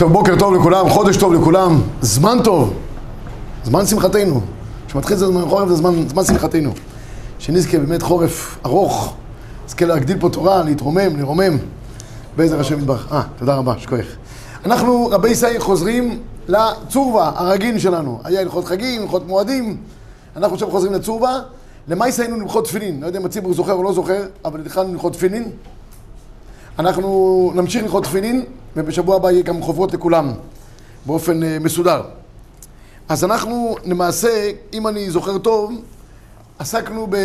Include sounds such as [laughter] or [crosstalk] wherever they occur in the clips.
טוב, בוקר טוב לכולם, חודש טוב לכולם, זמן טוב, זמן שמחתנו. כשמתחיל זה זמן חורף זה זמן, זמן שמחתנו. שנזכה באמת חורף ארוך, נזכה להגדיל פה תורה, להתרומם, לרומם, בעזר השם יתברך. אה, תודה רבה, שכוח. אנחנו, רבי ישראל, חוזרים לצורבה הרגיל שלנו. היה הלכות חגים, הלכות מועדים, אנחנו עכשיו חוזרים לצורבה. למה היינו ללכות תפילין? לא יודע אם הציבור זוכר או לא זוכר, אבל התחלנו ללכות תפילין. אנחנו נמשיך ללכות תפילין, ובשבוע הבא יהיה גם חוברות לכולם, באופן uh, מסודר. אז אנחנו למעשה, אם אני זוכר טוב, עסקנו, ב...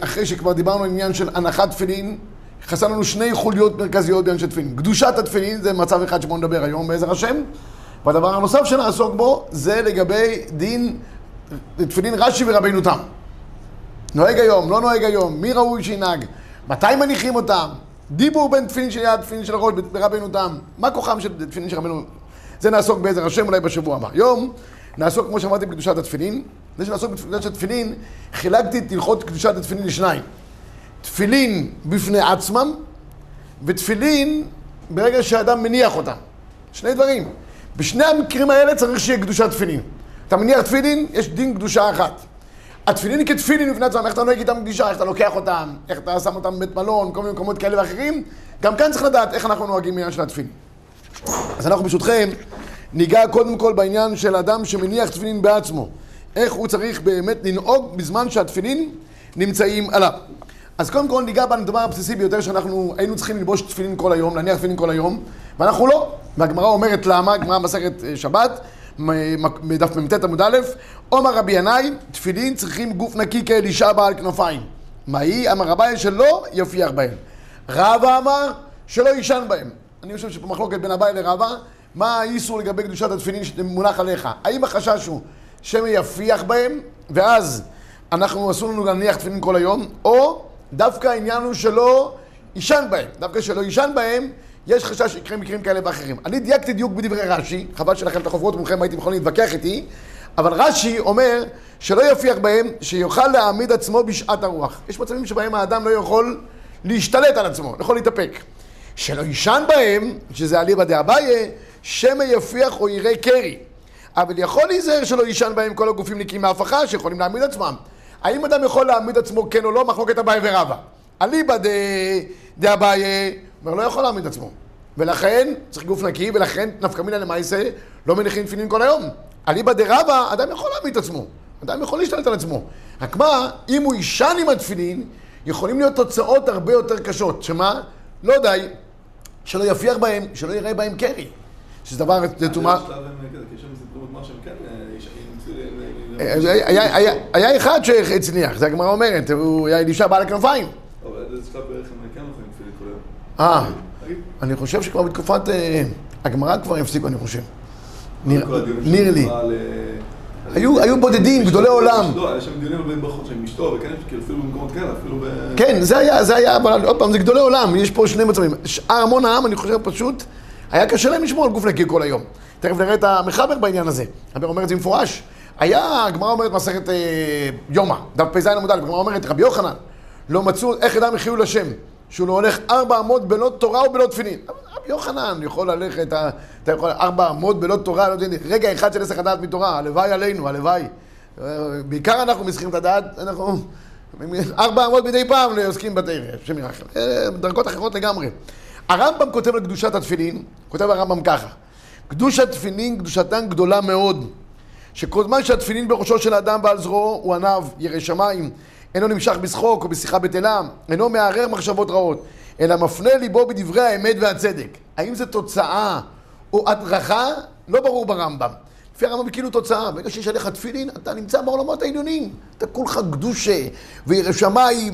אחרי שכבר דיברנו על עניין של הנחת תפילין, חסר לנו שני חוליות מרכזיות בעניין של תפילין. קדושת התפילין, זה מצב אחד שבו נדבר היום בעזר השם, והדבר הנוסף שנעסוק בו, זה לגבי דין תפילין רש"י ורבינו תם. נוהג היום, לא נוהג היום, מי ראוי שינהג, מתי מניחים אותם, דיבור בין תפילין של יד, תפילין של הראש, ברבינו תם. מה כוחם של תפילין של רבינו? זה נעסוק בעזר השם אולי בשבוע הבא. היום נעסוק, כמו שאמרתי, בקדושת התפילין. זה שנעסוק בקדושת התפילין, חילקתי את הלכות קדושת התפילין לשניים. תפילין בפני עצמם, ותפילין ברגע שהאדם מניח אותם. שני דברים. בשני המקרים האלה צריך שיהיה קדושת תפילין. אתה מניח תפילין, יש דין קדושה אחת. התפילין כתפילין בפני עצמם, איך אתה נוהג איתם פגישה, איך אתה לוקח אותם, איך אתה שם אותם בבית מלון, כל מיני מקומות כאלה ואחרים, גם כאן צריך לדעת איך אנחנו נוהגים בעניין של התפילין. אז אנחנו ברשותכם ניגע קודם כל בעניין של אדם שמניח תפילין בעצמו. איך הוא צריך באמת לנהוג בזמן שהתפילין נמצאים עליו. אז קודם כל ניגע בדבר הבסיסי ביותר שאנחנו היינו צריכים ללבוש תפילין כל היום, להניח תפילין כל היום, ואנחנו לא. והגמרא אומרת למה, גמרא מסכת שבת, מדף מ"ט עמוד א', עומר רבי ינאי, תפילין צריכים גוף נקי כאלישע בעל כנפיים. מה היא? אמר רבי שלא יפיח בהם. רבא אמר שלא יישן בהם. אני חושב שפה מחלוקת בין אביי לרבא, מה האיסור לגבי קדושת התפילין שמונח עליך? האם החשש הוא שמא יפיח בהם, ואז אנחנו אסור לנו להניח תפילין כל היום, או דווקא העניין הוא שלא יישן בהם. דווקא שלא יישן בהם, יש חשש שיקרה מקרים כאלה ואחרים. אני דייקתי דיוק בדברי רש"י, חבל שלכם את החוברות ומכם הייתם יכולים להתווכח איתי, אבל רש"י אומר שלא יפיח בהם, שיוכל להעמיד עצמו בשעת הרוח. יש מצבים שבהם האדם לא יכול להשתלט על עצמו, לא יכול להתאפק. שלא יישן בהם, שזה אליבא דאביי, שמא יפיח או יראה קרי. אבל יכול להיזהר שלא יישן בהם כל הגופים נקיים מהפכה שיכולים להעמיד עצמם. האם אדם יכול להעמיד עצמו כן או לא? מחלוקת אביי ורבא. אליבא דאביי אומר, לא יכול להעמיד עצמו. ולכן צריך גוף נקי, ולכן נפקא מינא למעשה לא מניחים תפילין כל היום. אליבא דרבא, אדם יכול להעמיד את עצמו. אדם יכול להשתלט על עצמו. רק מה, אם הוא יישן עם התפילין, יכולים להיות תוצאות הרבה יותר קשות. שמה? לא די, שלא יפיח בהם, שלא יראה בהם קרי. שזה דבר, זה טומאה... היה אחד שהצליח, זה הגמרא אומרת, הוא היה אלישע בעל הכנפיים. אבל איזה שלב בערך הם כן יכולים תפילין כל היום. אה, אני חושב שכבר בתקופת הגמרא כבר הפסיקו, אני חושב. נראה לי. היו בודדים, גדולי עולם. לא, יש שם דיונים על ברכות שהם אשתו, וכן, כאילו אפילו במקומות כאלה, אפילו ב... כן, זה היה, זה היה, אבל עוד פעם, זה גדולי עולם, יש פה שני מצבים. שאר המון העם, אני חושב פשוט, היה קשה להם לשמור על גוף נקי כל היום. תכף נראה את המחבר בעניין הזה. המחבר אומר את זה במפורש. היה, הגמרא אומרת מסכת יומא, דף פ"ז עמוד א', הגמרא אומרת, רבי יוחנן, לא מצאו, איך אדם יחיו לשם, שהוא לא הולך ארבע אמות בלא תורה ובלא תפילין. רבי יוחנן יכול ללכת, אתה יכול ארבע אמות בלא תורה, לא יודע, רגע אחד של עסק הדעת מתורה, הלוואי עלינו, הלוואי. בעיקר אנחנו מסיחים את הדעת, אנחנו ארבע אמות מדי פעם עוסקים בתרא, השם ירחם. דרגות אחרות לגמרי. הרמב"ם כותב על קדושת התפילין, כותב הרמב"ם ככה: קדושת תפילין, קדושתן גדולה מאוד. שכל זמן שהתפילין בראשו של האדם ועל זרועו הוא עניו, ירא שמיים, אינו נמשך בשחוק או בשיחה בטלה, אינו מערער מחשבות רעות, אלא מפנה ליבו בדברי האמת והצדק. האם זה תוצאה או הדרכה? לא ברור ברמב"ם. לפי הרמב"ם כאילו תוצאה, ברגע שיש עליך תפילין, אתה נמצא בעולמות העליונים. אתה כולך קדושה, וירא שמיים,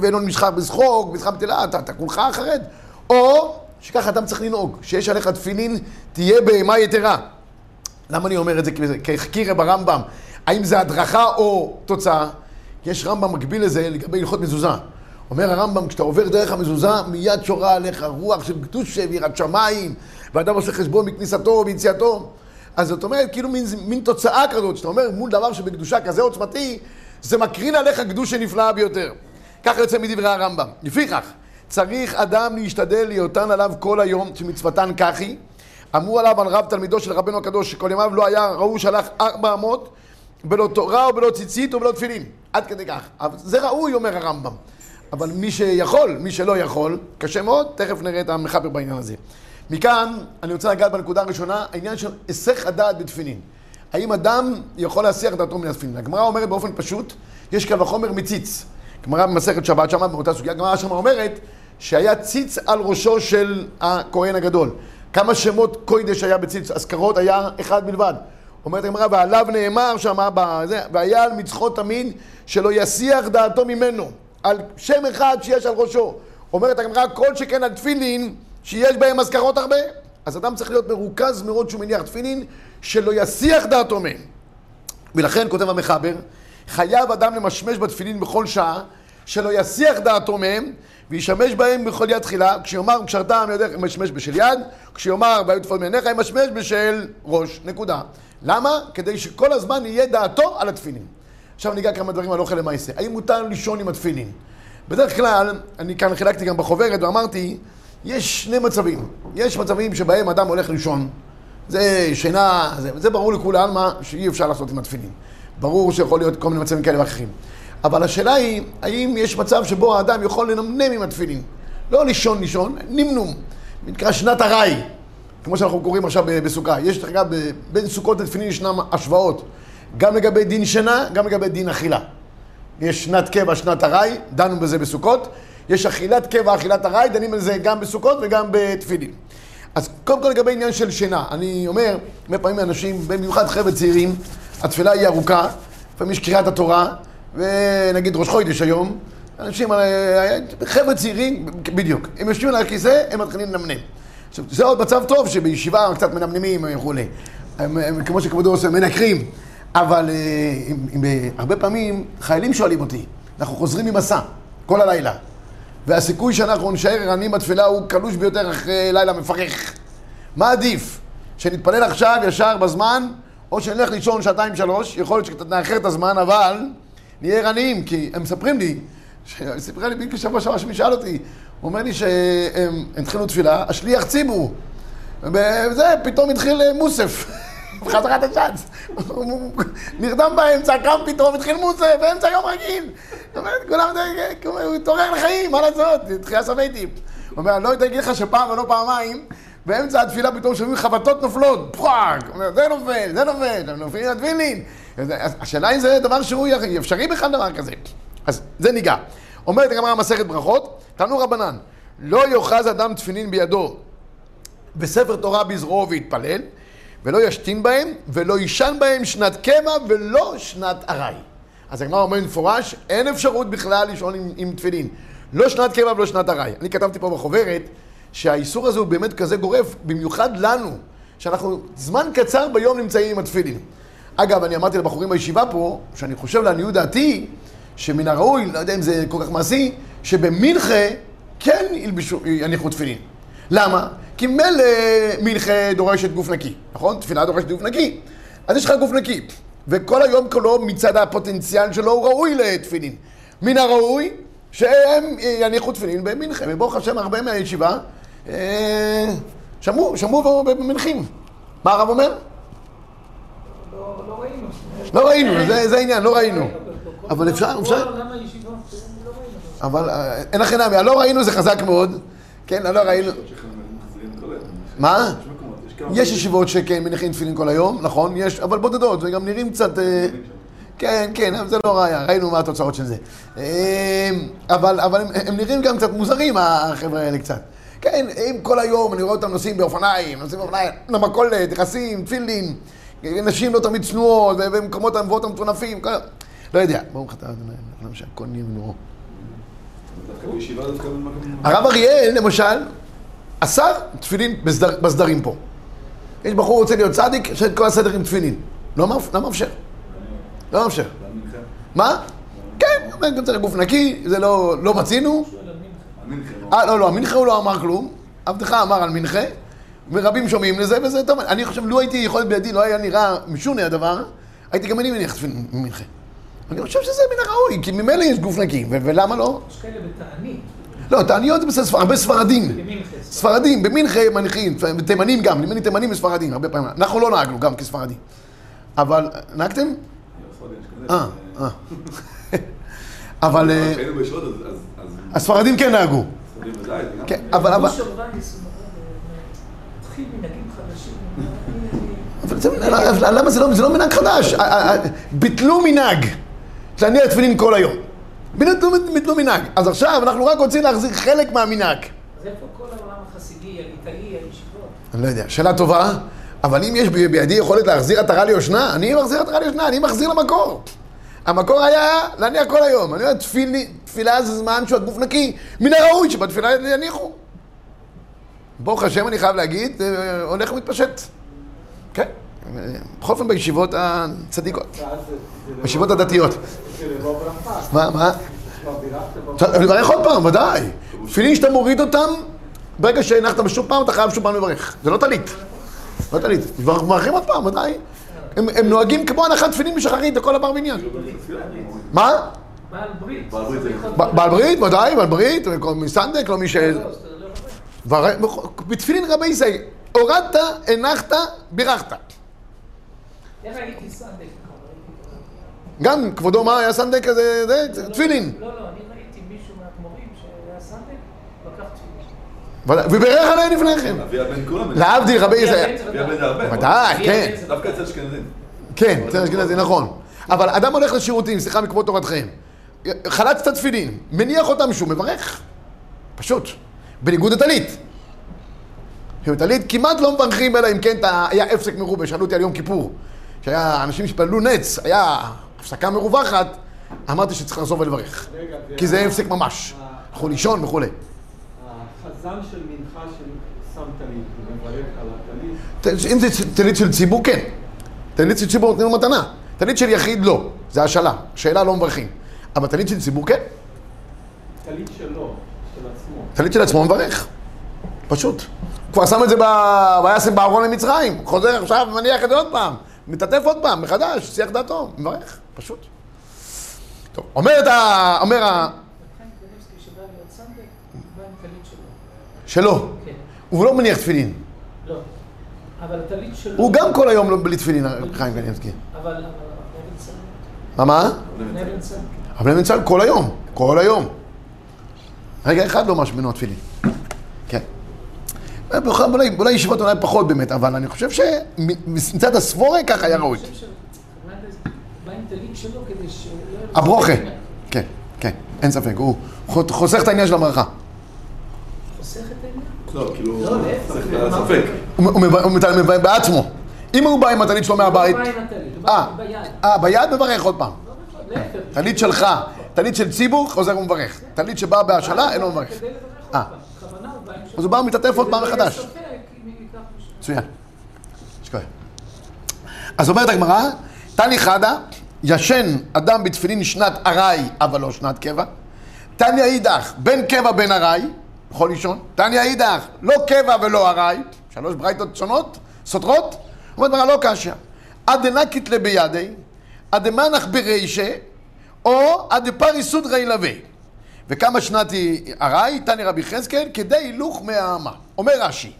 ואינו נמשך בשחוק, בשיחה בטלה, אתה, אתה כולך חרד. או שככה אדם צריך לנהוג, שיש עליך תפילין, תהיה בהמה יתרה. למה אני אומר את זה כחקירה ברמב"ם? האם זה הדרכה או תוצאה? יש רמב"ם מקביל לזה לגבי הלכות מזוזה. אומר הרמב"ם, כשאתה עובר דרך המזוזה, מיד שורה עליך רוח של קדושה ויראת שמיים, ואדם עושה חשבון מכניסתו וביציאתו. אז זאת אומרת, כאילו מין, מין תוצאה כזאת, שאתה אומר מול דבר שבקדושה כזה עוצמתי, זה מקרין עליך קדושה נפלאה ביותר. ככה יוצא מדברי הרמב"ם. לפיכך, צריך אדם להשתדל להיותן עליו כל היום, שמצוותן כך היא, אמרו עליו על רב תלמידו של רבנו הקדוש, שכל ימיו לא היה ראוי שהלך ארבע אמות, בלא תורה ובלא ציצית ובלא תפילין. עד כדי כך. זה ראוי, אומר הרמב"ם. אבל מי שיכול, מי שלא יכול, קשה מאוד, תכף נראה את המחבר בעניין הזה. מכאן, אני רוצה לגעת בנקודה הראשונה, העניין של היסח הדעת בתפילין. האם אדם יכול להסיח דעתו מן התפילין? הגמרא אומרת באופן פשוט, יש קל וחומר מציץ. גמרא במסכת שבת שמה באותה סוגיה, הגמרא שמה אומרת שהיה ציץ על ראשו של הכהן הגדול. כמה שמות קוידש היה בציץ, אזכרות היה אחד בלבד. אומרת הגמרא, ועליו נאמר שמה, והיה על מצחו תמיד שלא יסיח דעתו ממנו. על שם אחד שיש על ראשו. אומרת הגמרא, כל שכן על תפילין שיש בהם אזכרות הרבה. אז אדם צריך להיות מרוכז מאוד שהוא מניח תפילין, שלא יסיח דעתו מהם. ולכן, כותב המחבר, חייב אדם למשמש בתפילין בכל שעה, שלא יסיח דעתו מהם, וישמש בהם בכל יד תחילה, כשיאמר קשרתם ידך ימשמש בשל יד, כשיאמר והיו תפול מעיניך ימשמש בשל ראש, נקודה. למה? כדי שכל הזמן יהיה דעתו על התפילין. עכשיו ניגע כמה דברים על אוכל למעשה. האם מותר לישון עם התפילין? בדרך כלל, אני כאן חילקתי גם בחוברת ואמרתי, יש שני מצבים. יש מצבים שבהם אדם הולך לישון, זה שינה, זה, זה ברור לכולם מה שאי אפשר לעשות עם התפילין. ברור שיכול להיות כל מיני מצבים כאלה ואחרים. אבל השאלה היא, האם יש מצב שבו האדם יכול לנמנם עם התפילין? לא לישון לישון, נמנום. נקרא שנת ארעי, כמו שאנחנו קוראים עכשיו בסוכה. יש, אגב, בין סוכות לתפילין ישנם השוואות. גם לגבי דין שינה, גם לגבי דין אכילה. יש שנת קבע, שנת ארעי, דנו בזה בסוכות. יש אכילת קבע, אכילת ארעי, דנים בזה גם בסוכות וגם בתפילין. אז קודם כל לגבי עניין של שינה, אני אומר, הרבה פעמים אנשים, במיוחד חבר'ה צעירים, התפילה היא ארוכה, לפעמים יש קריאת התורה, ונגיד ראש חודש היום, אנשים, אה, חבר'ה צעירים, בדיוק, הם יושבים על הכיסא, הם מתחילים לנמנם. עכשיו, זה עוד מצב טוב שבישיבה קצת מנמנמים וכולי. כמו שכבודו עושה, מנקרים. אבל אם, אם, הרבה פעמים חיילים שואלים אותי, אנחנו חוזרים ממסע, כל הלילה. והסיכוי שאנחנו נשאר ערניים בתפילה הוא קלוש ביותר אחרי לילה מפרך. מה עדיף? שנתפלל עכשיו ישר בזמן, או שנלך לישון שעתיים שלוש, יכול להיות שנאחר את הזמן, אבל נהיה ערניים, כי הם מספרים לי, סיפרה לי בדיוק שבוע שעבר שמי שאל אותי, הוא אומר לי שהם התחילו תפילה, השליח ציבו, וזה, פתאום התחיל מוסף. בחזרת השאנץ. הוא נרדם באמצע, קם פתאום, התחיל מוסף, באמצע יום רגיל. כולם, הוא התעורר לחיים, מה לעשות? תחייה סבייטים. הוא אומר, אני לא יודע להגיד לך שפעם ולא פעמיים, באמצע התפילה פתאום שומעים חבטות נופלות, פחק, זה נופל, זה נופל, נופלים לתפילין. השאלה אם זה דבר שהוא אפשרי בכלל דבר כזה. אז זה ניגע. אומרת הגמרא מסכת ברכות, תנו רבנן, לא יאחז אדם תפילין בידו בספר תורה בזרועו ויתפלל, ולא ישתין בהם, ולא יישן בהם שנת קבע ולא שנת ארעי. אז הגמרא אומר במפורש, אין אפשרות בכלל לישון עם, עם תפילין. לא שנת קבע ולא שנת ארעי. אני כתבתי פה בחוברת שהאיסור הזה הוא באמת כזה גורף, במיוחד לנו, שאנחנו זמן קצר ביום נמצאים עם התפילין. אגב, אני אמרתי לבחורים בישיבה פה, שאני חושב לעניות דעתי, שמן הראוי, לא יודע אם זה כל כך מעשי, שבמנחה כן ילבשו, יניחו תפילין. למה? כי מילא מנחה דורשת גוף נקי, נכון? תפילה דורשת גוף נקי. אז יש לך גוף נקי, וכל היום כולו מצד הפוטנציאל שלו הוא ראוי לתפילין. מן הראוי שהם יניחו תפילין במנחה, וברוך השם הרבה מהישיבה אה, שמעו, שמעו במנחים. מה הרב אומר? לא ראינו. לא ראינו, זה העניין, לא ראינו. אבל אפשר, אפשר... אבל אה, אין לכם נמי, הלא ראינו זה חזק מאוד. כן, הלא ראינו... מה? יש ישיבות שכן מניחים תפילין כל היום, נכון, יש, אבל בודדות, וגם נראים קצת... אה, כן, כן, אבל זה לא ראיה, ראינו מה התוצאות של זה. אה, אבל, אבל הם, הם נראים גם קצת מוזרים, החבר'ה האלה קצת. כן, אם כל היום אני רואה אותם נוסעים באופניים, נוסעים באופניים, למכולת, נכנסים, תפילין, נשים לא תמיד צנועות, ובמקומות המבואות המטונפים, כל... לא יודע, ברוך אתה, למה שהכל נהיה מנורו. הרב אריאל, למשל, אסר תפילין בסדר, בסדרים פה. יש בחור רוצה להיות צדיק, יש את כל הסדר עם תפילין. לא מאפשר. לא מאפשר. מה? כן, גם צריך גוף נקי, זה לא, לא מצינו. אה, לא, לא, המנחה הוא לא אמר כלום. עבדך אמר על מנחה, ורבים שומעים לזה, וזה טוב. אני חושב, לו הייתי יכול בידי, לא היה נראה משונה הדבר, הייתי גם אני מניח תפילין מנחה. אני חושב שזה מן הראוי, כי ממילא יש גוף נקי, ולמה לא? יש כאלה בתענית. לא, תעניות זה בסדר, הרבה ספרדים. ספרדים, במינכה מניחים, תימנים גם, נדמה לי תימנים וספרדים, הרבה פעמים. אנחנו לא נהגנו גם כספרדים. אבל, נהגתם? אה, אה. [laughs] אבל אה, הספרדים כן נהגו. כן, אבל... אבל- למה זה לא, לא מנהג חדש? ביטלו מנהג להניע תפילין כל היום. ביטלו, ביטלו מנהג. אז עכשיו אנחנו רק רוצים להחזיר חלק מהמנהג. אז איפה כל העולם החסידי, הליטאי, הישיבות? אני לא יודע, שאלה טובה, אבל אם יש בידי יכולת להחזיר עטרה ליושנה, אני מחזיר עטרה ליושנה, אני מחזיר למקור. המקור היה להניח כל היום. אני אומר, תפילי, תפילה זה זמן שהגוף נקי. מן הראוי שבתפילה יניחו. ברוך השם, אני חייב להגיד, אה, הולך ומתפשט. בכל אופן בישיבות הצדיקות, בישיבות הדתיות. מה, מה? לברך עוד פעם, ודאי. תפילין שאתה מוריד אותם, ברגע שהנחת בשוב פעם, אתה חייב שוב פעם לברך. זה לא טלית. לא טלית. מברכים עוד פעם, ודאי. הם, נוהגים כמו הנחת תפילין בשחרית לכל הבר בניין. מה? בעל ברית. בעל ברית זה- ודאי, בעל ברית, מסנדק, לא מי ש... זה בתפילין רבי ישראל, הורדת, הנחת, בירכת. איך הייתי סנדק? גם כבודו מה היה סנדק כזה, זה, תפילין. לא, לא, אני ראיתי מישהו מהגמורים שהיה סנדק, לקח תפילין. ודאי, ובירך עליהם לפני כן. אבי הבן כולם. להבדיל רבי ישראל. אבי הבן זה הרבה. ודאי, אבי כן. דווקא אצל אשכנזים. כן, אצל אשכנזי, נכון. אבל אדם הולך לשירותים, סליחה מכבוד תורתכם. חלץ את התפילין, מניח אותם שוב, מברך. פשוט. בניגוד לטלית. טלית כמעט לא מברכים, אלא אם כן היה הפסק מרובה, שאלו אותי על יום כיפור. שהיה אנשים שהתפללו נץ, היה הפסקה מרווחת, אמרתי שצריך לחזור ולברך. רגע, כי זה הפסק ממש. הלכו לישון וכולי. החזן של מנחה ששם טלית, הוא מברך על הטלית. אם זה טלית של ציבור, כן. טלית של ציבור נותנים לו מתנה. טלית של יחיד, לא. זה השאלה. שאלה לא מברכים. אבל טלית של ציבור, כן. טלית שלו, של עצמו. טלית של עצמו מברך. פשוט. הוא כבר שם את זה ב... וישם בארון למצרים. חוזר עכשיו, מניח את זה עוד פעם. מתעטף עוד פעם, מחדש, שיח דעתו, מברך. פשוט. טוב, אומרת ה... אומר ה... שלו. שלו. כן. הוא לא מניח תפילין. לא. אבל הטלית שלו... הוא גם כל היום לא בלי תפילין, חיים קניבסקי. אבל... אבן. מה, מה? אבן. אבל הם נמצאים כל היום, כל היום. רגע אחד לא ממש ממנו התפילין. אולי, אולי ישיבות אולי פחות באמת, אבל אני חושב שמצד הסבורה ככה היה ראוי. הברוכה. כן, כן, אין ספק. הוא חוסך את העניין של הברכה. חוסך את העניין? לא, כאילו... לא. הוא הוא מב- הוא מטל- מביא בעצמו. אם הוא בא עם הטלית שלו מהבית, הוא בא עם הטלית, הוא אה, בא ביד. אה, ביד מברך עוד פעם. לא. טלית שלך, טלית של ציבור, חוזר ומברך. טלית שבאה בהשאלה, אין לו מברך. אז הוא בא ומתעטף עוד פעם מחדש. מצוין. אז אומרת הגמרא, תני חדה, ישן אדם בתפילין שנת ארעי, אבל לא שנת קבע. תניא אידך, בין קבע בין ארעי, יכול לישון. תניא אידך, לא קבע ולא ארעי, שלוש ברייתות שונות, סותרות. אומרת גמרא, לא קשיא. עד דנקית לבידי, עד דמנח ברישה, או עד דפרי סודרי ילווה. וכמה שנתי ארעי, תני רבי חזקאל, כדי הילוך מהאמה. אומר רש"י,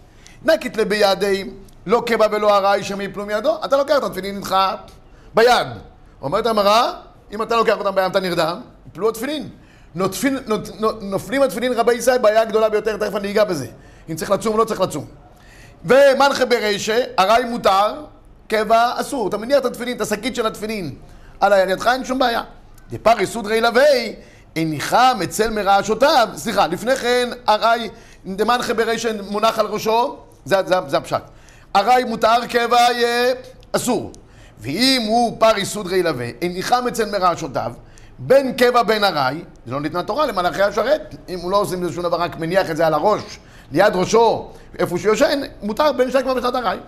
נקית לבידי, לא קבע ולא ארעי שם יפלו מידו, אתה לוקח את התפילין איתך ביד. אומרת המראה, אם אתה לוקח אותם ביד אתה נרדם, יפלו התפילין. נוטפין, נות, נופלים התפילין רבי ישראל בעיה גדולה ביותר, תכף אני אגע בזה. אם צריך לצום לא צריך לצום. ומנחה ברישה, ארעי מותר, קבע אסור. אתה מניח את התפילין, את השקית של התפילין על ידך, אין שום בעיה. דפרי סודרי לוי, הניחם אצל מרעשותיו, סליחה, לפני כן ארעי דמנחה ברישה מונח על ראשו, זה, זה, זה הפשט. ארעי מותר, קבע יהיה אסור. ואם הוא פרי סודרי לוי, הניחם אצל מרעשותיו, בין קבע בין ארעי, זה לא ניתנה תורה למלאכי השרת. אם הוא לא עושה עם זה שום דבר, רק מניח את זה על הראש, ליד ראשו, איפה שהוא יושן, מותר בין קבע ושנת ארעי.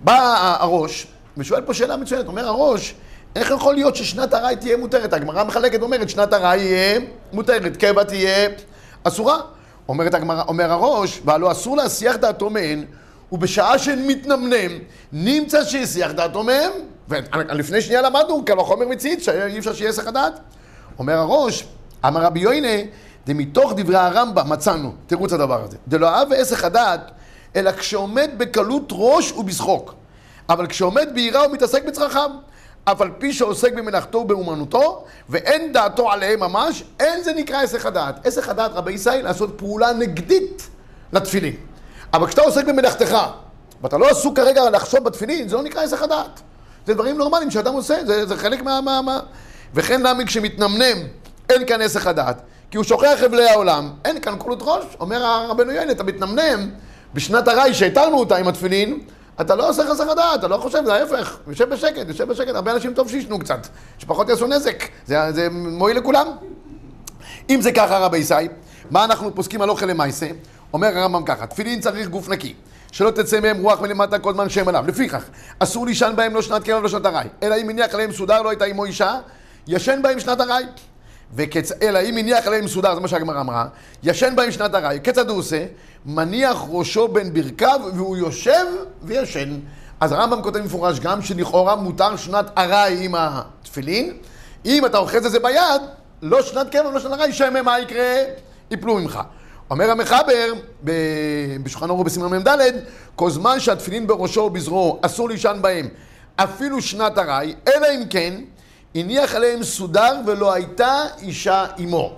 בא הראש, ושואל פה שאלה מצוינת, אומר הראש, איך יכול להיות ששנת ארעי תהיה מותרת? הגמרא מחלקת, אומרת, שנת ארעי יהיה מותרת, קבע תהיה אסורה. אומרת הגמרא, אומר הראש, והלא אסור להסיח דעתו מהן, ובשעה שהן מתנמנם, נמצא שיסיח דעתו מהם, ולפני שנייה למדנו, קל וחומר מציץ, שאי אפשר שיהיה הסח הדעת. אומר הראש, אמר רבי יוינה, ומתוך דברי הרמב"ם מצאנו, תירוץ הדבר הזה. דלא אהב ועסק הדעת, אלא כשעומד בקלות ראש ובשחוק. אבל כשעומד ביראה הוא מתעסק בצרכיו. אף על פי שעוסק במלאכתו ובאומנותו, ואין דעתו עליהם ממש, אין זה נקרא עסק הדעת. עסק הדעת, רבי ישראל, לעשות פעולה נגדית לתפילין. אבל כשאתה עוסק במלאכתך, ואתה לא עסוק כרגע לחשוב בתפילין, זה לא נקרא עסק הדעת. זה דברים נורמליים שאדם עושה, זה, זה חלק מה... מה, מה. וכן למה כשמתנמנם, אין כאן עסק הדעת. כי הוא שוכח חבלי העולם, אין כאן קולות ראש. אומר רבנו יוני, אתה מתנמנם בשנת הרי שהתרנו אותה עם התפילין, אתה לא עושה חסך הדעת, אתה לא חושב, זה ההפך. יושב בשקט, יושב בשקט. הרבה אנשים טוב שישנו קצת, שפחות יעשו נזק. זה, זה מועיל לכולם. אם זה ככה, רבי ישי, מה אנחנו פוסקים על אוכל למעשה? אומר הרמב"ם ככה, תפילין צריך גוף נקי. שלא תצא מהם רוח מלמטה כל זמן שם עליו. לפיכך, אסור לישן בהם לא שנת קרב ולא שנת ארעי. אלא אם הניח עליהם סודר לא הייתה עמו אישה, ישן בהם שנת ארעי. וקצ... אלא אם הניח עליהם מסודר, זה מה שהגמרא אמרה, ישן בהם שנת ארעי. כיצד הוא עושה? מניח ראשו בין ברכיו והוא יושב וישן. אז הרמב"ם כותב מפורש גם שלכאורה מותר שנת ארעי עם התפילין. אם אתה אוחז את זה ביד, לא שנת קבע ולא שנת ארעי, שמא מה יקרה? יפלו ממך. אומר המחבר בשולחן אורו בסימן מ"ד, כל זמן שהתפילין בראשו ובזרועו אסור לישן בהם אפילו שנת ארעי, אלא אם כן הניח עליהם סודר ולא הייתה אישה עמו.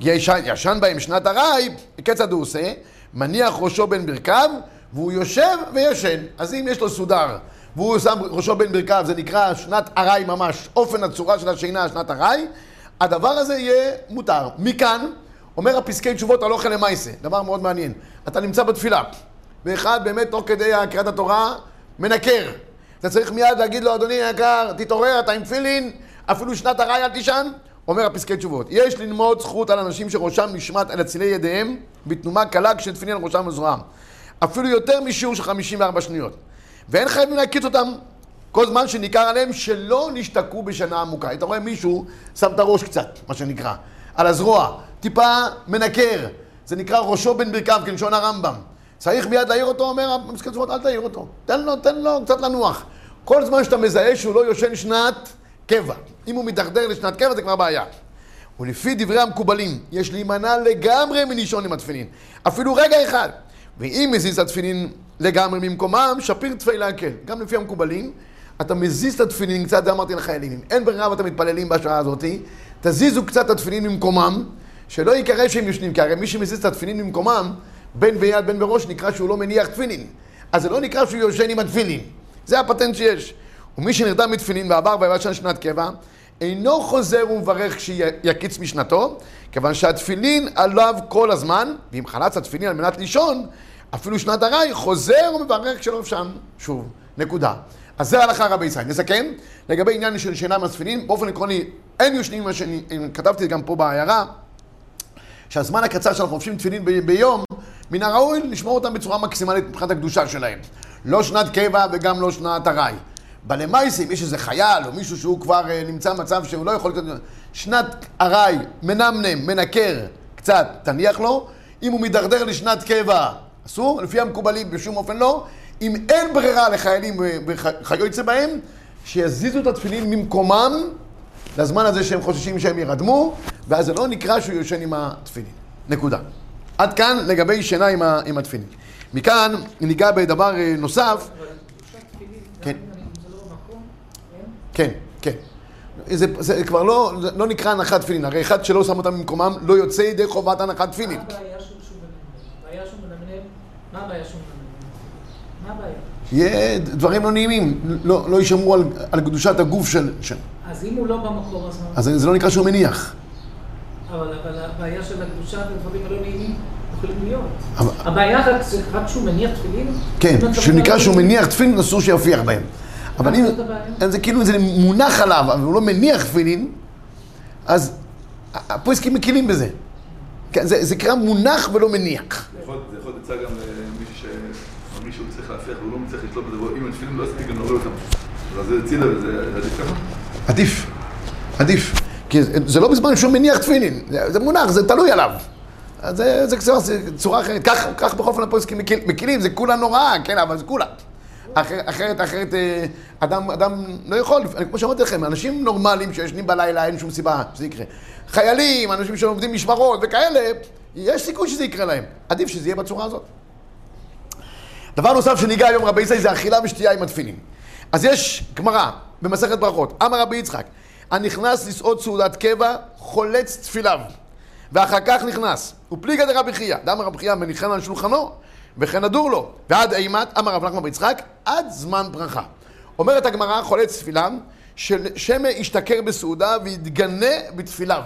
ישן בהם שנת ארעי, כיצד הוא עושה? מניח ראשו בין ברכיו והוא יושב וישן. אז אם יש לו סודר והוא שם ראשו בין ברכיו, זה נקרא שנת ארעי ממש, אופן הצורה של השינה, שנת ארעי, הדבר הזה יהיה מותר. מכאן אומר הפסקי תשובות על אוכל למעשה, דבר מאוד מעניין. אתה נמצא בתפילה, ואחד באמת תוך כדי קריאת התורה מנקר. אתה צריך מיד להגיד לו, אדוני היקר, תתעורר, אתה עם תפילין, אפילו שנת ארעי אל תישן. אומר הפסקי תשובות, יש ללמוד זכות על אנשים שראשם נשמט על אצילי ידיהם בתנומה קלה כשתפילין על ראשם וזרועם. אפילו יותר משיעור של 54 שניות. ואין חייבים להקיץ אותם כל זמן שניכר עליהם שלא נשתקעו בשנה עמוקה. אתה רואה מישהו שם את הראש קצת, מה שנקרא, על הזרוע, טיפה מנקר. זה נקרא ראשו בין ברכיו, כלשון הרמב"ם. צריך מיד להעיר אותו, אומר הפסקי תשובות, אל תעיר אותו. תן לו, תן לו קצת לנוח. כל זמן שאתה מזהה שהוא לא יושן שנת קבע. אם הוא מתדרדר לשנת קבע זה כבר בעיה. ולפי דברי המקובלים, יש להימנע לגמרי מלישון עם התפילין. אפילו רגע אחד. ואם מזיז התפילין לגמרי ממקומם, שפיר תפי להקל. גם לפי המקובלים, אתה מזיז את התפילין קצת, זה אמרתי לחיילים. אם אין ברירה ואתם מתפללים בשעה הזאת, תזיזו קצת את התפילין ממקומם, שלא ייקרא שהם יושנים, כי הרי מי שמזיז את התפילין ממקומם, בין ביד בין בראש, נקרא שהוא לא מניח תפילין. אז זה לא נקרא שהוא יושן עם התפילין. זה הפטנט שיש. ומי שנרדם מתפילין ועבר ויבשן שנת קבע, אינו חוזר ומברך כשיקיץ משנתו, כיוון שהתפילין עליו כל הזמן, ואם חלץ התפילין על מנת לישון, אפילו שנת ארעי, חוזר ומברך כשלא שם שוב. נקודה. אז זה הלכה רבי ישראל. נסכם, לגבי עניין של שינה מהתפילין, באופן עקרוני, אין יושנים כתבתי גם פה בעיירה, שהזמן הקצר שאנחנו חופשים תפילין ביום, מן הראוי לשמור אותם בצורה מקסימלית מבחינת הקדושה שלהם. לא שנת קבע וגם לא שנת ארעי. בלמייסים, יש איזה חייל או מישהו שהוא כבר uh, נמצא במצב שהוא לא יכול... שנת ארעי, מנמנם, מנקר, קצת, תניח לו. אם הוא מידרדר לשנת קבע, אסור, לפי המקובלים בשום אופן לא. אם אין ברירה לחיילים וכיוצא בהם, שיזיזו את התפילין ממקומם לזמן הזה שהם חוששים שהם ירדמו, ואז זה לא נקרא שהוא יושן עם התפילין. נקודה. עד כאן לגבי שינה עם, עם התפילין. מכאן ניגע בדבר אה, נוסף. אבל קדושת תפילין, כן. גם אם זה לא במקום, כן, כן? זה, זה כבר לא, לא נקרא הנחת תפילין, הרי אחד שלא שם אותם במקומם לא יוצא ידי חובת הנחת תפילין. מה הבעיה שהוא מנמנם? מה הבעיה שהוא מנמנם? מה הבעיה? יהיה דברים לא נעימים, לא, לא יישמרו על, על קדושת הגוף של... של... אז אם הוא לא במקום, אז מה? אז זה לא נקרא שהוא מניח. אבל אבל הבעיה של הקדושה והדברים הלא נעימים יכולים להיות. אבל- הבעיה רק רק שהוא מניח תפילין? כן, שנקרא שהוא מניח תפילין, אסור שיופיח בהם. אבל אם? זה כאילו זה מונח עליו, אבל הוא לא מניח תפילין, אז הפועסקים מקילים בזה. כן, זה זה נקרא מונח ולא מניח. זה יכול עצה גם למישהו שהוא צריך להפריח והוא לא מצליח לשלוט בזה, אם התפילין לא יספיק, גם נוריד אותם. אז זה הצידה וזה עדיף ככה? עדיף, עדיף. כי זה- לא בזמן שהוא מניח תפילין, זה, מונח, זה תלוי עליו. זה, זה, זה, זה צורה אחרת, כך, כך בכל אופן הפועסקים מקיל- מקילים, זה כולה נוראה, כן, אבל זה כולה. אחר, אחרת, אחרת, אה, אדם, אדם לא יכול, כמו שאמרתי לכם, אנשים נורמליים שישנים בלילה, אין שום סיבה שזה יקרה. חיילים, אנשים שעובדים משמרות וכאלה, יש סיכוי שזה יקרה להם. עדיף שזה יהיה בצורה הזאת. דבר נוסף שניגע היום רבי ישראל זה אכילה ושתייה עם התפילין. אז יש גמרא במסכת ברכות, אמר רבי יצחק, הנכנס לסעוד סעודת קבע, חולץ תפיליו, ואחר כך נכנס. ופליגא דרבי חייא, דאמר רבי חייא מניחן על שולחנו, וכן הדור לו. ועד אימת, אמר רב נחמן ביצחק, עד זמן ברכה. אומרת הגמרא, חולץ תפילם, שמא ישתכר בסעודה ויתגנה בתפיליו.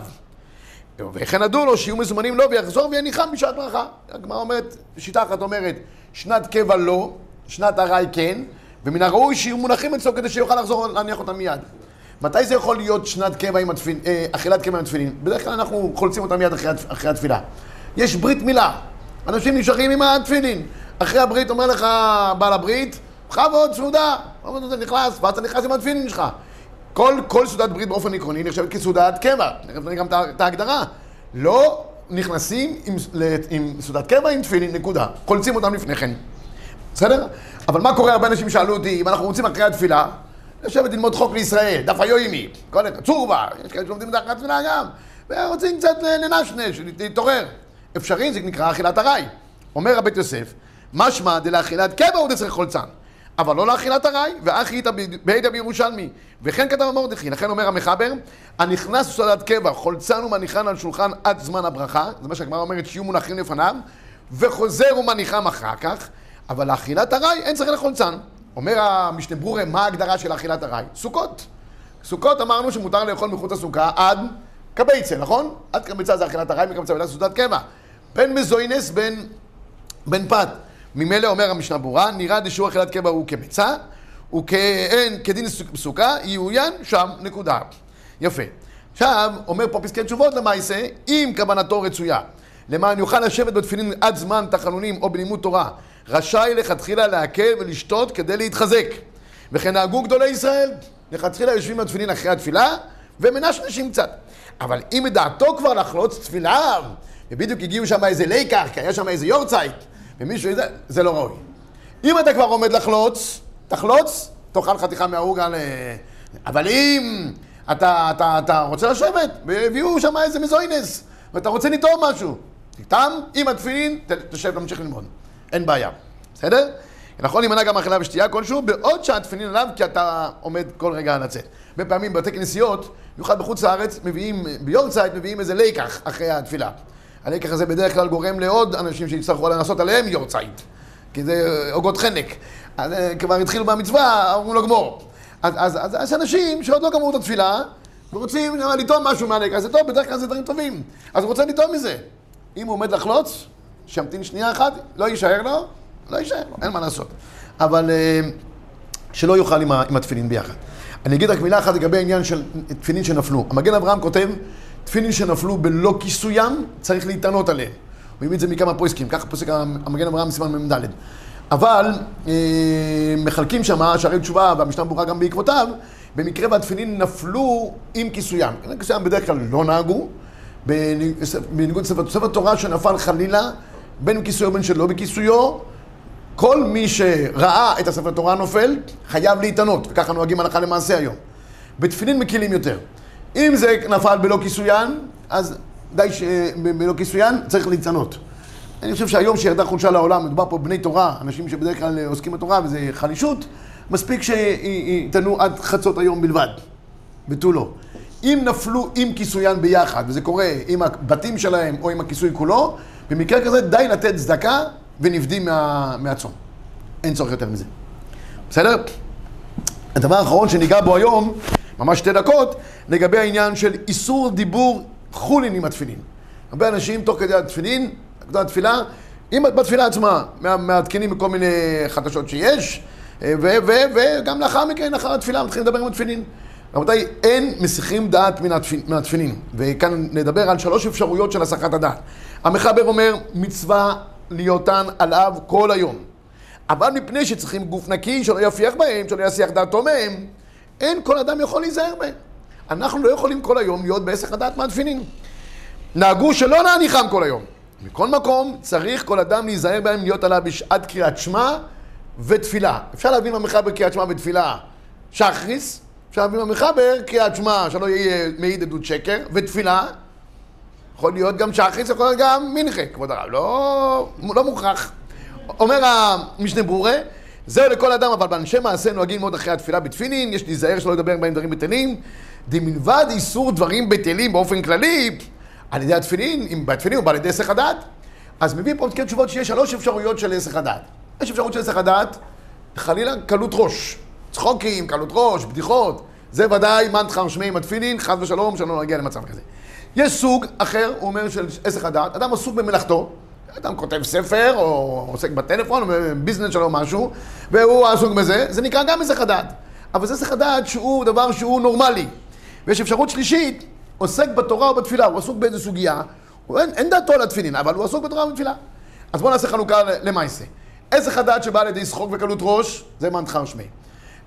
וכן הדור לו שיהיו מזומנים לו ויחזור ויניחם בשעת ברכה. הגמרא אומרת, שיטה אחת אומרת, שנת קבע לא, שנת ארעי כן, ומן הראוי שיהיו מונחים אצלו כדי שיוכל לחזור להניח אותם מיד. מתי זה יכול להיות שנת קבע עם התפילין, אה, אכילת קבע עם התפילין? בדרך כלל אנחנו חולצים אותם מיד אחרי, אחרי התפילה. יש ברית מילה. אנשים נשארים עם התפילין. אחרי הברית אומר לך בעל הברית, בכבוד, סעודה. אתה נכנס, ואז אתה נכנס עם התפילין שלך. כל, כל סעודת ברית באופן עקרוני נחשבת כסעודת קבע. תכף נראה גם את ההגדרה. לא נכנסים עם, עם סעודת קבע עם תפילין, נקודה. חולצים אותם לפני כן. בסדר? אבל מה קורה, הרבה אנשים שאלו אותי, אם אנחנו רוצים אחרי התפילה, לשבת ללמוד חוק לישראל, דף היואימי, כל אחד, צורבה, יש כאלה שלומדים דף התפילה גם, ורוצים קצת לנשנש, להתעורר. אפשרי, זה נקרא אכילת ארעי. אומר הבית יוסף, משמע דלאכילת קבע הוא דצריך חולצן, אבל לא לאכילת ארעי, ואחי איתה בידע בירושלמי. וכן כתב המורדכי, לכן אומר המחבר, הנכנס לסעודת קבע, חולצן ומניחן על שולחן עד זמן הברכה, זה מה שהגמרא אומרת, שיהיו מונחים לפניו, וחוזר ומניחם אחר כך, אבל לאכילת ארעי אין צריך לחולצן. אומר המשנה ברורה, מה ההגדרה של אכילת ארעי? סוכות. סוכות אמרנו שמותר לאכול מחוץ לסוכה עד קבייצה, נכון? עד קבייצה זה אכילת ארעי, מקבצה ולעשות סעודת קבע. בין מזוינס בין, בין פת. ממילא אומר המשנה ברורה, נראה דשיעור אכילת קבע הוא כביצה, וכאין כדין סוכה, יאוין שם, נקודה. יפה. עכשיו, אומר פה פסקי תשובות למעשה, אם כוונתו רצויה, למען יוכל לשבת בתפילין עד זמן תחנונים או בלימוד תורה, רשאי לכתחילה להקל ולשתות כדי להתחזק. וכן נהגו גדולי ישראל, לכתחילה יושבים בתפילין אחרי התפילה, ומנשנשים קצת. אבל אם בדעתו כבר לחלוץ תפילה, ובדיוק הגיעו שם איזה ליקח, כי היה שם איזה יורצייט, ומישהו, זה, זה לא ראוי. אם אתה כבר עומד לחלוץ, תחלוץ, תאכל חתיכה מהעוגה ל... אבל אם אתה, אתה, אתה רוצה לשבת, והביאו שם איזה מזוינס, ואתה רוצה לטעום משהו, תטעם עם התפילין, תשב, תמשיך ללמוד. אין בעיה, בסדר? יכול להימנע גם אכילה ושתייה כלשהו, בעוד שהתפילין עליו, כי אתה עומד כל רגע לצאת. הרבה פעמים בבתי כנסיות, במיוחד בחוץ לארץ, מביאים, ביורצייט מביאים איזה ליקח אחרי התפילה. הלקח הזה בדרך כלל גורם לעוד אנשים שיצטרכו לנסות עליהם יורצייט, כי זה עוגות חנק. אז אה, כבר התחילו במצווה, אמרו לו גמור. אז, אז, אז יש אנשים שעוד לא גמרו את התפילה, ורוצים לטעום משהו מהלקח, זה טוב, בדרך כלל זה דברים טובים. אז הוא רוצה לטעום מזה. אם הוא עומד לחלוץ, שימתין שנייה אחת, לא יישאר לו, לא יישאר לו, אין מה לעשות. אבל אה, שלא יאכל עם התפילין ביחד. אני אגיד רק מילה אחת לגבי העניין של תפילין שנפלו. המגן אברהם כותב, תפילין שנפלו בלא כיסוים, צריך להתענות עליהם. הביא את זה מכמה פוסקים, ככה פוסק המגן אברהם סימן מ"ד. אבל אה, מחלקים שם, שערי תשובה והמשנה ברורה גם בעקבותיו, במקרה והתפילין נפלו עם כיסוים. כיסוים בדרך כלל לא נהגו, בניגוד לספר תורה שנפל חלילה, בין בכיסויו בין שלא בכיסויו, כל מי שראה את הספר תורה נופל, חייב להתענות, וככה נוהגים הלכה למעשה היום. בתפילין מקילים יותר. אם זה נפל בלא כיסוין, אז די שבלא כיסוין צריך להתענות. אני חושב שהיום שירדה חולשה לעולם, מדובר פה בני תורה, אנשים שבדרך כלל עוסקים בתורה וזה חלישות, מספיק שיתענו עד חצות היום בלבד, ותו לא. אם נפלו עם כיסוין ביחד, וזה קורה עם הבתים שלהם או עם הכיסוי כולו, במקרה כזה די לתת צדקה ונבדים מה, מהצום. אין צורך יותר מזה. בסדר? הדבר האחרון שניגע בו היום, ממש שתי דקות, לגבי העניין של איסור דיבור חולין עם התפילין. הרבה אנשים תוך כדי התפילין, התפילה, אם בתפילה עצמה, מעדכנים בכל מיני חדשות שיש, וגם לאחר מכן, לאחר התפילה, מתחילים לדבר עם התפילין. רבותיי, אין מסיחים דעת מן התפילין, וכאן נדבר על שלוש אפשרויות של הסחת הדעת. המחבר אומר, מצווה ליותן עליו כל היום. אבל מפני שצריכים גוף נקי, שלא יפיח בהם, שלא יסיח דעתו מהם, אין כל אדם יכול להיזהר בהם. אנחנו לא יכולים כל היום להיות בהסך הדעת מהתפילין. נהגו שלא להניחם כל היום. מכל מקום, צריך כל אדם להיזהר בהם להיות עליו בשעת קריאת שמע, ותפילה. אפשר להבין במחבר קריאת שמע ותפילה שחריס, אפשר להבין במחבר קריאת שמע שלא יהיה מעיד עדות שקר, ותפילה. יכול להיות גם שחריס, יכול להיות גם מנחה, כבוד הרב, לא, לא מוכרח. אומר המשנה ברורה, זהו לכל אדם, אבל באנשי מעשה נוהגים מאוד אחרי התפילה בתפילין, יש להיזהר שלא לדבר בהם דברים בטלים. דמלבד איסור דברים בטלים באופן כללי, על ידי התפילין, אם בתפילין הוא בא על ידי היסח הדעת. אז מביא פה כן תשובות שיש שלוש אפשרויות של היסח הדעת. יש אפשרות של היסח הדעת, חלילה קלות ראש. צחוקים, קלות ראש, בדיחות. זה ודאי מנטחר שמי עם התפילין, חס ושלום, שלא נגיע למצב כזה. יש סוג אחר, הוא אומר, של היסח הדעת, אדם עסוק במלאכתו. אדם כותב ספר, או עוסק בטלפון, או בביזנס שלו משהו, והוא עסוק בזה, זה נקרא גם היסח הדעת. אבל זה היסח הדעת שהוא דבר שהוא נורמלי. ויש אפשרות שלישית, עוסק בתורה או בתפילה, הוא עסוק באיזו סוגיה, אין, אין דעתו על התפילין, אבל הוא עסוק בתורה ובתפילה. אז בואו נעשה חלוקה למעשה. היסח הדעת שבא על ידי שחוק וקלות ראש, זה מנתחר שמי.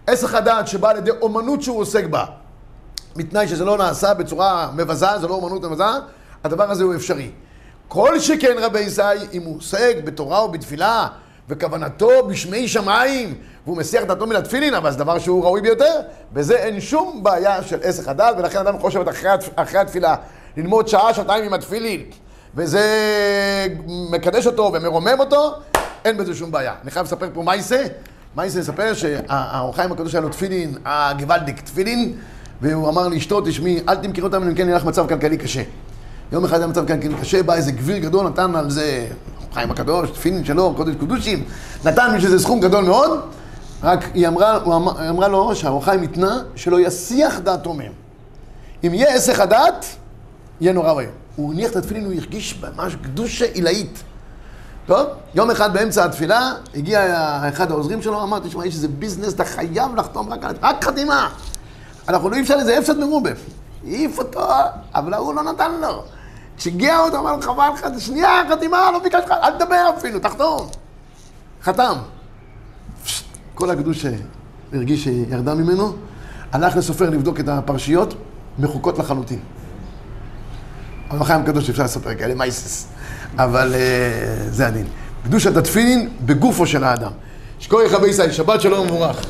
היסח הדעת שבא על ידי אומנות שהוא עוסק בה, מתנאי שזה לא נעשה בצורה מבזה, זה לא אומנות מבזה, הדבר הזה הוא אפשרי. כל שכן רבי ישי, אם הוא עוסק בתורה או בתפילה, וכוונתו בשמי שמיים, והוא מסיח דעתו מן התפילין, אבל זה דבר שהוא ראוי ביותר, בזה אין שום בעיה של עסק הדל, ולכן אדם חושב אחרי, אחרי התפילה ללמוד שעה, שעתיים עם התפילין, וזה מקדש אותו ומרומם אותו, אין בזה שום בעיה. אני חייב לספר פה מייסה, מייסה מספר שהאור חיים הקדוש היה לו תפילין, הגוואלדיק תפילין, והוא אמר לאשתו, תשמעי, אל תמכרי אותם אם כן יהיה לך מצב כלכלי קשה. יום אחד היה מצב כלכלי קשה, בא איזה גביר גדול, נתן על זה חיים הקדוש, תפילין שלו, קודש קודושים, נתן בשביל זה סכום גדול מאוד, רק היא אמרה, אמר, היא אמרה לו שהאור חיים התנה שלא יסיח דעתו מהם. אם יהיה עסק הדעת, יהיה נורא ואיום. הוא הניח את התפילין, הוא הרגיש ממש קדושה עילאית. טוב, יום אחד באמצע התפילה, הגיע אחד העוזרים שלו, אמר, תשמע, יש איזה ביזנס, אתה חייב לחתום רק על... רק חתימה. אנחנו לא אי אפשר לזה הפסד מרובה. העיף אותו, אבל ההוא לא נתן לו. כשהגיע אותו, אמר לו, חבל לך, שנייה, חתימה, לא ביקשת, אל תדבר אפילו, תחתום. חתם. כל הקדוש הרגיש שירדה ממנו, הלך לסופר לבדוק את הפרשיות, מחוקות לחלוטין. אבל חיים קדוש אפשר לספר כאלה מייסס, אבל uh, זה הדין. קדושת התפילין בגופו של האדם. שקורי חבי ישראל, שבת שלום ומבורך.